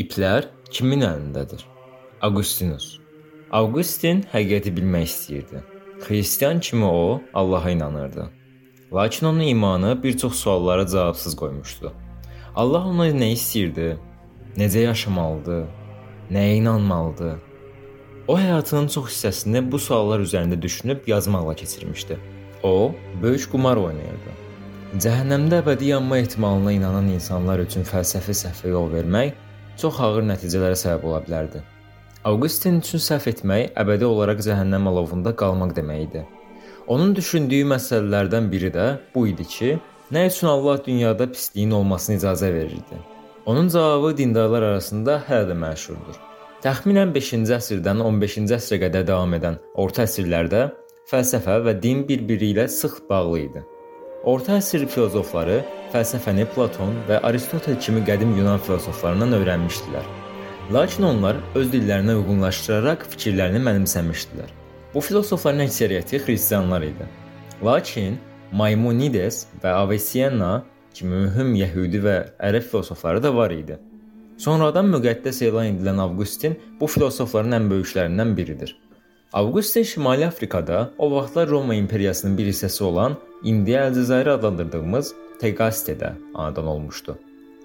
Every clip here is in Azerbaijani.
İplər kimin əlindədir? Augustinus. Augustin həqiqəti bilmək istəyirdi. Xristian kimi o Allaha inanırdı. Lakin onun imanı bir çox suallara cavabsız qoymuşdu. Allah ona nə istəyirdi? Necə yaşamalıdır? Nəyə inanmalıdır? O həyatının çox hissəsini bu suallar üzərində düşünüb yazmaqla keçirmişdi. O, böyük qumar oynayırdı. Cəhənnəmdə əbədi yanma ehtimalına inanan insanlar üçün fəlsəfi səhvə yol vermək çox ağır nəticələrə səbəb ola bilərdi. Augustin üçün səhv etmək əbədi olaraq cəhənnəm alovunda qalmaq demək idi. Onun düşündüyü məsələlərdən biri də bu idi ki, nə üçün Allah dünyada pisliyin olmasına icazə verirdi? Onun cavabı dindarlar arasında hələ də məşhurdur. Təxminən 5-ci əsrdən 15-ci əsrə qədər davam edən orta əsrlərdə fəlsəfə və din bir-biri ilə sıx bağlı idi. Orta əsr filozofları fəlsəfəni Platon və Aristotel kimi qədim Yunan filozoflarından öyrənmişdilər. Lakin onlar öz dillərinə uyğunlaşdıraraq fikirlərini mənimsəmişdilər. Bu filosofların əksəriyyəti xristianlar idi. Lakin Maimonides və Avicenna kimi mühüm yəhudi və ərəb filosofları da var idi. Sonradan müqəddəs elan edilən Avqustin bu filosofların ən böyüklərindən biridir. Avqustin Şimali Afrikada o vaxtlar Roma imperiyasının bir hissəsi olan indi Əlcəzairi adlandırdığımız Tegastedə anadan olmuşdu.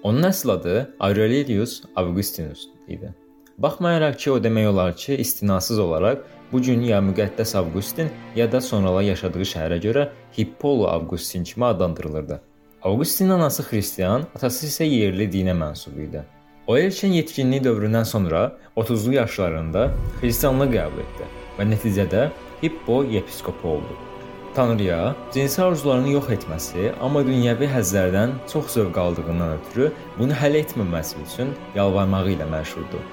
Onun əsl adı Aurelius Augustinus idi. Baxmayaraq ki, o demək olar ki, istinasız olaraq bu gün ya müqəddəs Avqustin, ya da sonralar yaşadığı şəhərə görə Hippolo Avqustin kimi adlandırılırdı. Avqustinin anası xristian, atası isə yerli dinə mənsub idi. O erkən yetkinlik dövründən sonra 30-lu yaşlarında xristianlığı qəbul etdi və nəticədə Hippo yepiskopu oldu. Tanrıya cinsi arzularını yox etməsi, amma dünyəvi həzzlərdən çox zövq aldığından ötürü bunu həll etməməsi üçün yalvarmağı ilə məşhurdur.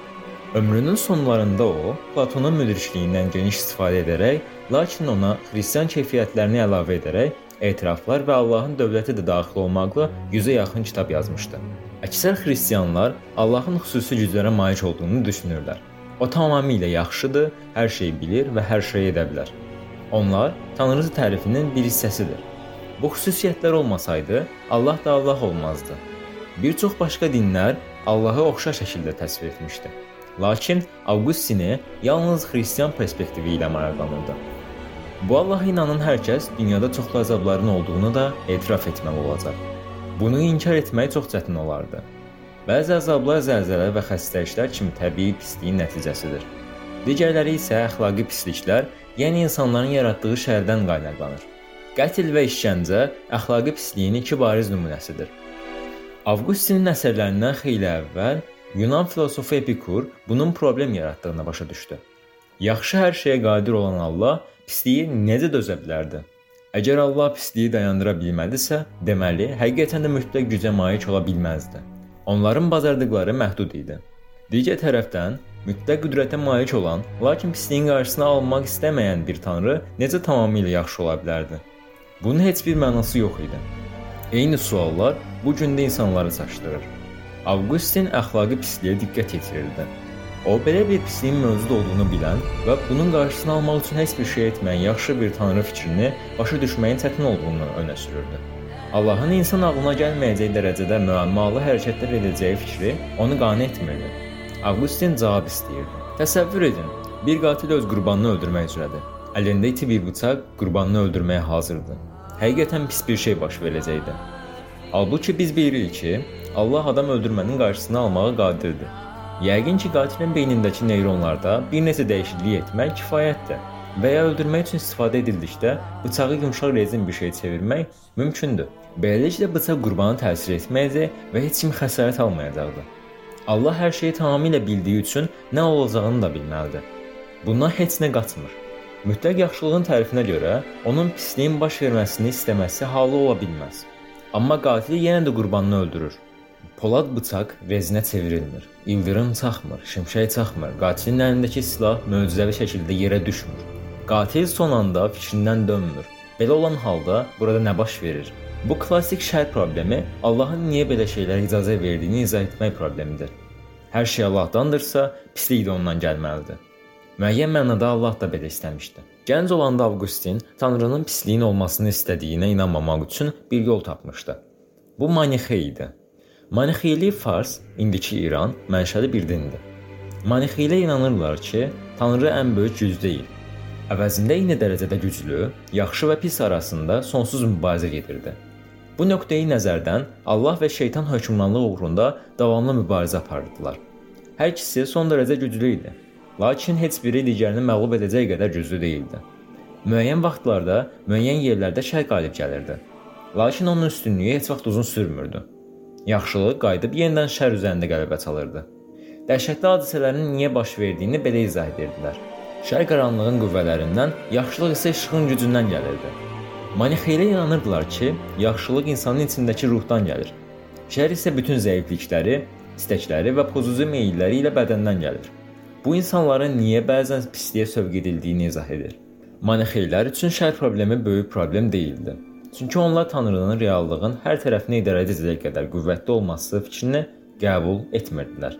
Ömrünün sonlarında o, Platonun müdrikliyindən geniş istifadə edərək, lakin ona xristian keyfiyyətlərini əlavə edərək etiraflar və Allahın dövləti də daxil olmaqla 100-ə yaxın kitab yazmışdı. Əksər xristianlar Allahın xüsusi güclərə malik olduğunu düşünürlər. O tamamilə yaxşıdır, hər şeyi bilir və hər şeyi edə bilər. Onlar Tanrı tərifinin bir hissəsidir. Bu xüsusiyyətlər olmasaydı, Allah da Allah olmazdı. Bir çox başqa dinlər Allahı oxşar şəkildə təsvir etmişdi. Lakin Avqustini yalnız xristian perspektivi ilə maraqlanırdı. Bu Allaha inanan hər kəs dünyada çoxlu əzabların olduğunu da etiraf etməli olacaq. Bunu inkar etmək çox çətin olardı. Bəzi əzablar zəlzələ və xəstəliklər kimi təbii pisliyin nəticəsidir. Digərləri isə əxlaqi pisliklər, yəni insanların yaratdığı şərdən qaynaqlanır. Qətl və işgəncə əxlaqi pisliyin iki bariz nümunəsidir. Avqustinin əsərlərindən xeyli əvvəl Yunan filosofu Epikur bunun problem yaratdığını başa düşdü. Yaxşı hər şeyə qadir olan Allah pisliyi necə dözə bilərdi? Əgər Allah pisliyi dayandıra bilmədisə, deməli, həqiqətən də mütləq gücə malik ola bilməzdi. Onların bacardıqları məhdud idi. Digər tərəfdən, mütləq qüdrətə malik olan, lakin pisliyin qarşısını almaq istəməyən bir tanrı necə tamamilə yaxşı ola bilərdi? Bunun heç bir mənası yox idi. Eyni suallar bu gün də insanları çaşdırır. Avqustin əxlaqi pisliyə diqqət yetirirdi. O belə bir pisliyin mövcud olduğunu bilən və bunun qarşısını almaq üçün heç bir şey etməyən yaxşı bir tanrı fikrini başa düşməyin çətin olduğunu önə sürürdü. Allahın insan ağlına gəlməyəcək dərəcədə müəmmalı hərəkətlər edəcəyi fikri onu qane etmirdi. Avqustin cavab istəyirdi. Təsəvvür edin, bir qatil öz qurbanını öldürmək üzrədir. Əlində iti bir bıçaq qurbanını öldürməyə hazırdır. Həqiqətən pis bir şey baş verəcəkdi. Halbuki biz bilirik ki, Allah adam öldürmənin qarşısını almağa qadirdir. Yəqin ki, qatilin beynindəki neyronlarda bir neçə dəyişiklik etmək kifayətdir və ya öldürmək üçün istifadə edildikdə bıçağı yumşaq rezin bir şey çevirmək mümkündür. Beləliklə bıçaq qurbanı təsir etməyəcək və heç kim xəsarət almayacaqdı. Allah hər şeyi tamamilə bildiyi üçün nə olacağını da bilməlidir. Bundan heç nə qaçmır. Mütləq yaxşılığın tərifinə görə onun pisliyin baş verməsini istəməsi halı ola bilməz. Amma qatil yenə də qurbanını öldürür. Polad bıçaq rezinə çevrilmir. İldırım çaxmır, şimşək çaxmır. Qatilin əlindəki silah möcüzəvi şəkildə yerə düşmür. Qatil son anda fikrindən dönmür. Belə olan halda burada nə baş verir? Bu klassik şər problemi Allahın niyə belə şeylərə icazə verdiyini izah etmək problemidir. Hər şey Allahdandır-sa, pislik də ondan gəlməlidir. Müəyyən mənada Allah da belə istəmişdi. Gənc olanda Avqustin Tanrının pisliyin olmasını istədiyinə inanmamaq üçün bir yol tapmışdı. Bu manixey idi. Manixeyli Fars, indiki İran mənşəli bir dindir. Manixeylə inanırlar ki, Tanrı ən böyük güc deyil. Əvəzində eyni dərəcədə güclü, yaxşı və pis arasında sonsuz mübarizə gedirdi. Bu nöqteyi nəzərdən Allah və şeytan hökmranlığı uğrunda davamlı mübarizə aparırdılar. Hər ikisi son dərəcə güclü idi. Lakin heç biri digərini məğlub edəcək qədər güclü değildi. Müəyyən vaxtlarda, müəyyən yerlərdə şər qalib gəlirdi. Lakin onun üstünlüyü heç vaxt uzun sürmürdü. Yaxşılıq qayıdıb yenidən şər üzərində qələbə çalırdı. Dəhşətli hadisələrin niyə baş verdiyini belə izah edirdilər. Şər qaranlığın qüvvələrindən, yaxşılıq isə işığın gücündən gəlirdi. Manixeylə inanırdılar ki, yaxşılıq insanın içindəki ruhdan gəlir. Şər isə bütün zəiflikləri, istəkləri və pozucu meylləri ilə bədəndən gəlir. Bu insanların niyə bəzən pisliyə sövq edildiyini izah edir. Manixeylər üçün şər problemi böyük problem deyildi. Çünki onlar Tanrının reallığın hər tərəfini idarə edəcək qədər qüvvətli olması fikrini qəbul etmirdilər.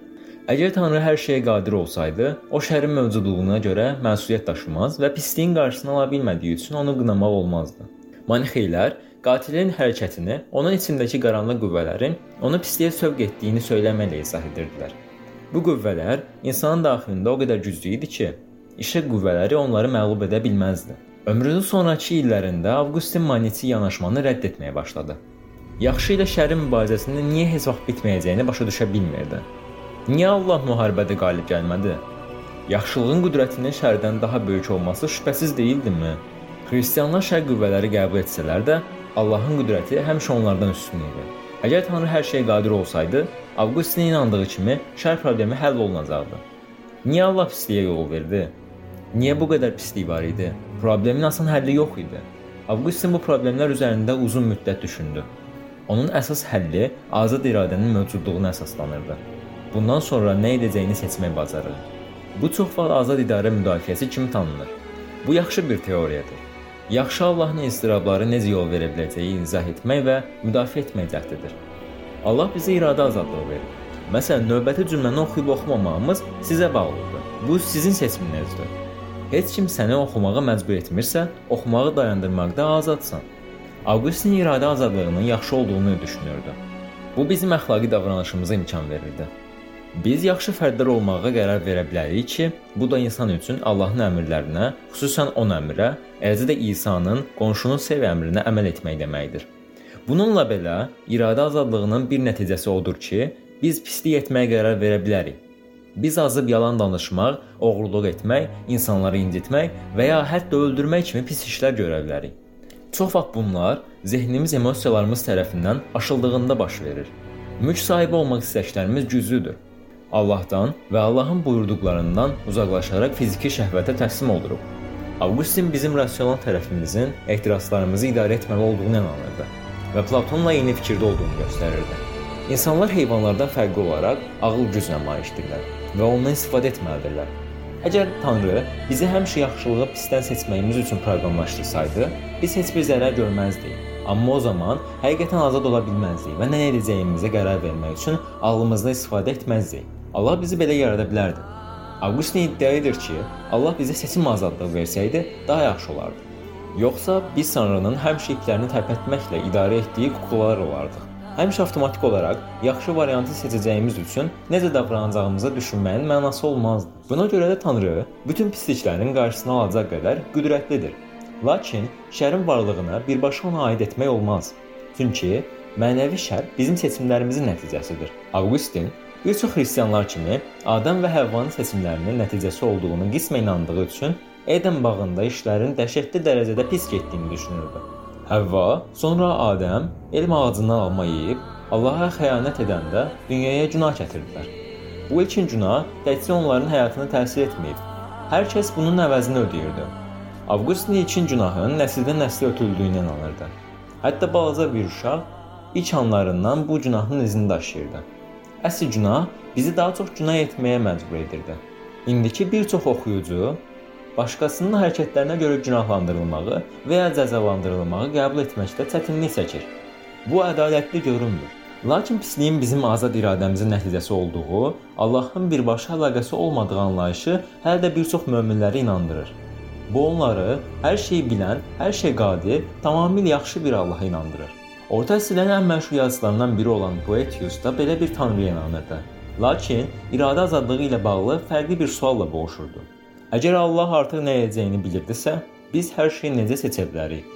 Əgər Tanrı hər şeyə qadir olsaydı, o şərin mövcudluğuna görə məsuliyyət daşımaz və pisliyin qarşısını ala bilmədiyi üçün onu qınamaq olmazdı. Manixeylər qatilin hərəkətini, onun içindəki qaranlıq qüvvələrin onu pisliyə sövq etdiyini söyləməklə izah edirdilər. Bu qüvvələr insanın daxilində o qədər güclü idi ki, işıq qüvvələri onları məğlub edə bilməzdi. Ömrünün sonrakı illərində Avqustin Maneti yanaşmanı rədd etməyə başladı. Yaxşı ilə şərin mübarizəsinin niyə heç vaxt bitməyəcəyini başa düşə bilmirdi. Niyə Allah müharibədə qalib gəlmədi? Yaxşılığın qüdrətinin şərdən daha böyük olması şübhəsiz deyildimi? Xristianlar şər qüvvələri qəbul etsələr də, Allahın qüdrəti həmişə onlardan üstün idi. Əgər Tanrı hər şeyə qadir olsaydı, Avqustin inandığı kimi şər problemi həll olunacaqdı. Niyə Allah pisliyə yol verdi? Niyə bu qədər pislik var idi? Problemin asan həlli yox idi. Avqustin bu problemlər üzərində uzun müddət düşündü. Onun əsas həlli azad iradənin mövcudluğuna əsaslanırdı. Bundan sonra nə edəcəyini seçmək bacarırdı. Bu çox vaxt azad idarə müdafiəsi kimi tanınır. Bu yaxşı bir teoriyadır. Yaxşı Allahın istirabları necə yol verə biləcəyi izah etmək və müdafiə etmək cəhdidir. Allah bizə iradə azadlığı verir. Məsələn, növbəti cümləni oxuyub oxumamağımız sizə bağlıdır. Bu sizin seçiminizdir. Heç kim səni oxumağa məcbur etmirsə, oxumağı dayandırmaqda azadsan. Avqustin iradə azadlığının yaxşı olduğunu düşünürdü. Bu bizim əxlaqi davranışımıza imkan verirdi. Biz yaxşı fərdlər olmağa qərar verə bilərik ki, bu da insan üçün Allahın əmrlərinə, xüsusən 10 əmrə, eləcə də İsa'nın qonşunu sev əmrinə əməl etmək deməkdir. Bununla belə, iradə azadlığının bir nəticəsi odur ki, biz pislik etməyə qərar verə bilərik. Biz azıb yalan danışmaq, oğurluq etmək, insanları incitmək və ya hətta öldürmək kimi pis işlər görə bilərik. Çox vaxt bunlar zehnimiz emosiyalarımız tərəfindən aşıldığında baş verir. Mülk sahibi olmaq istəklərimiz güclüdür. Allahdan və Allahın buyurduqlarından uzaqlaşaraq fiziki şəhvətə təslim oluruq. Avqustin bizim rasional tərəfimizin ehtiraslarımızı idarə etməli olduğunu inanırdı və Platonla eyni fikirdə olduğunu göstərirdi. İnsanlar heyvanlardan fərqli olaraq ağıl gücünə malikdirlər və ondan istifadə etməlidirlər. Əgər Tanrı bizi həmişə yaxşılığı pisdən seçməyimiz üçün proqramlaşdırsaydı, biz heç bir zərər görməzdik. Amma o zaman həqiqətən azad ola bilməzdik və nə edəcəyimizə qərar vermək üçün ağlımızdan istifadə etməzdik. Allah bizi belə yarada bilərdi. Avqustin iddia edir ki, Allah bizə seçim azadlığı versəydi, daha yaxşı olardı. Yoxsa biz Tanrının həmişə iplərini tərpətməklə idarə etdiyi kuklalar olardıq həmişə avtomatik olaraq yaxşı variantı seçəcəyimiz üçün necə davranacağımızı düşünməyin mənası olmazdı. Buna görə də Tanrı bütün pisliklərin qarşısını alacaq qədər qüdrətlidir. Lakin şərin varlığına birbaşa ona aid etmək olmaz. Çünki mənəvi şər bizim seçimlərimizin nəticəsidir. Augustin bir çox xristianlar kimi Adəm və Həvvanın seçimlərinin nəticəsi olduğunu qismən inandığı üçün Eden bağında işlərin dəhşətli dərəcədə pis getdiyini düşünürdü. Həvva, sonra Adəm elm ağacından alma yeyib Allaha xəyanət edəndə dünyaya günah gətirdilər. Bu ilkin günah təkcə onların həyatına təsir etməyib. Hər kəs bunun əvəzini ödəyirdi. Avqustin ilkin günahın nəsildən nəslə ötüldüyünə inanırdı. Hətta balaca bir uşaq ilk anlarından bu günahın izini daşıyırdı. Əsl günah bizi daha çox günah etməyə məcbur edirdi. İndiki bir çox oxuyucu başqasının hərəkətlərinə görə günahlandırılmağı və ya cəzalandırılmağı qəbul etməkdə çətinlik çəkir. Bu ədalətli görünmür. Lakin pisliyin bizim azad iradəmizin nəticəsi olduğu, Allahın birbaşa əlaqəsi olmadığı anlayışı hələ də bir çox möminləri inandırır. Bu onları hər şeyi bilən, hər şey qadir, tamamilə yaxşı bir Allaha inandırır. Orta əsrlərin ən məşhur yazıçılarından biri olan Boetius da belə bir tanrıya inanırdı. Lakin iradə azadlığı ilə bağlı fərqli bir sualla boğuşurdu. Əgər Allah artıq nə edəcəyini bilirdisə, biz hər şeyi necə seçə bilərik?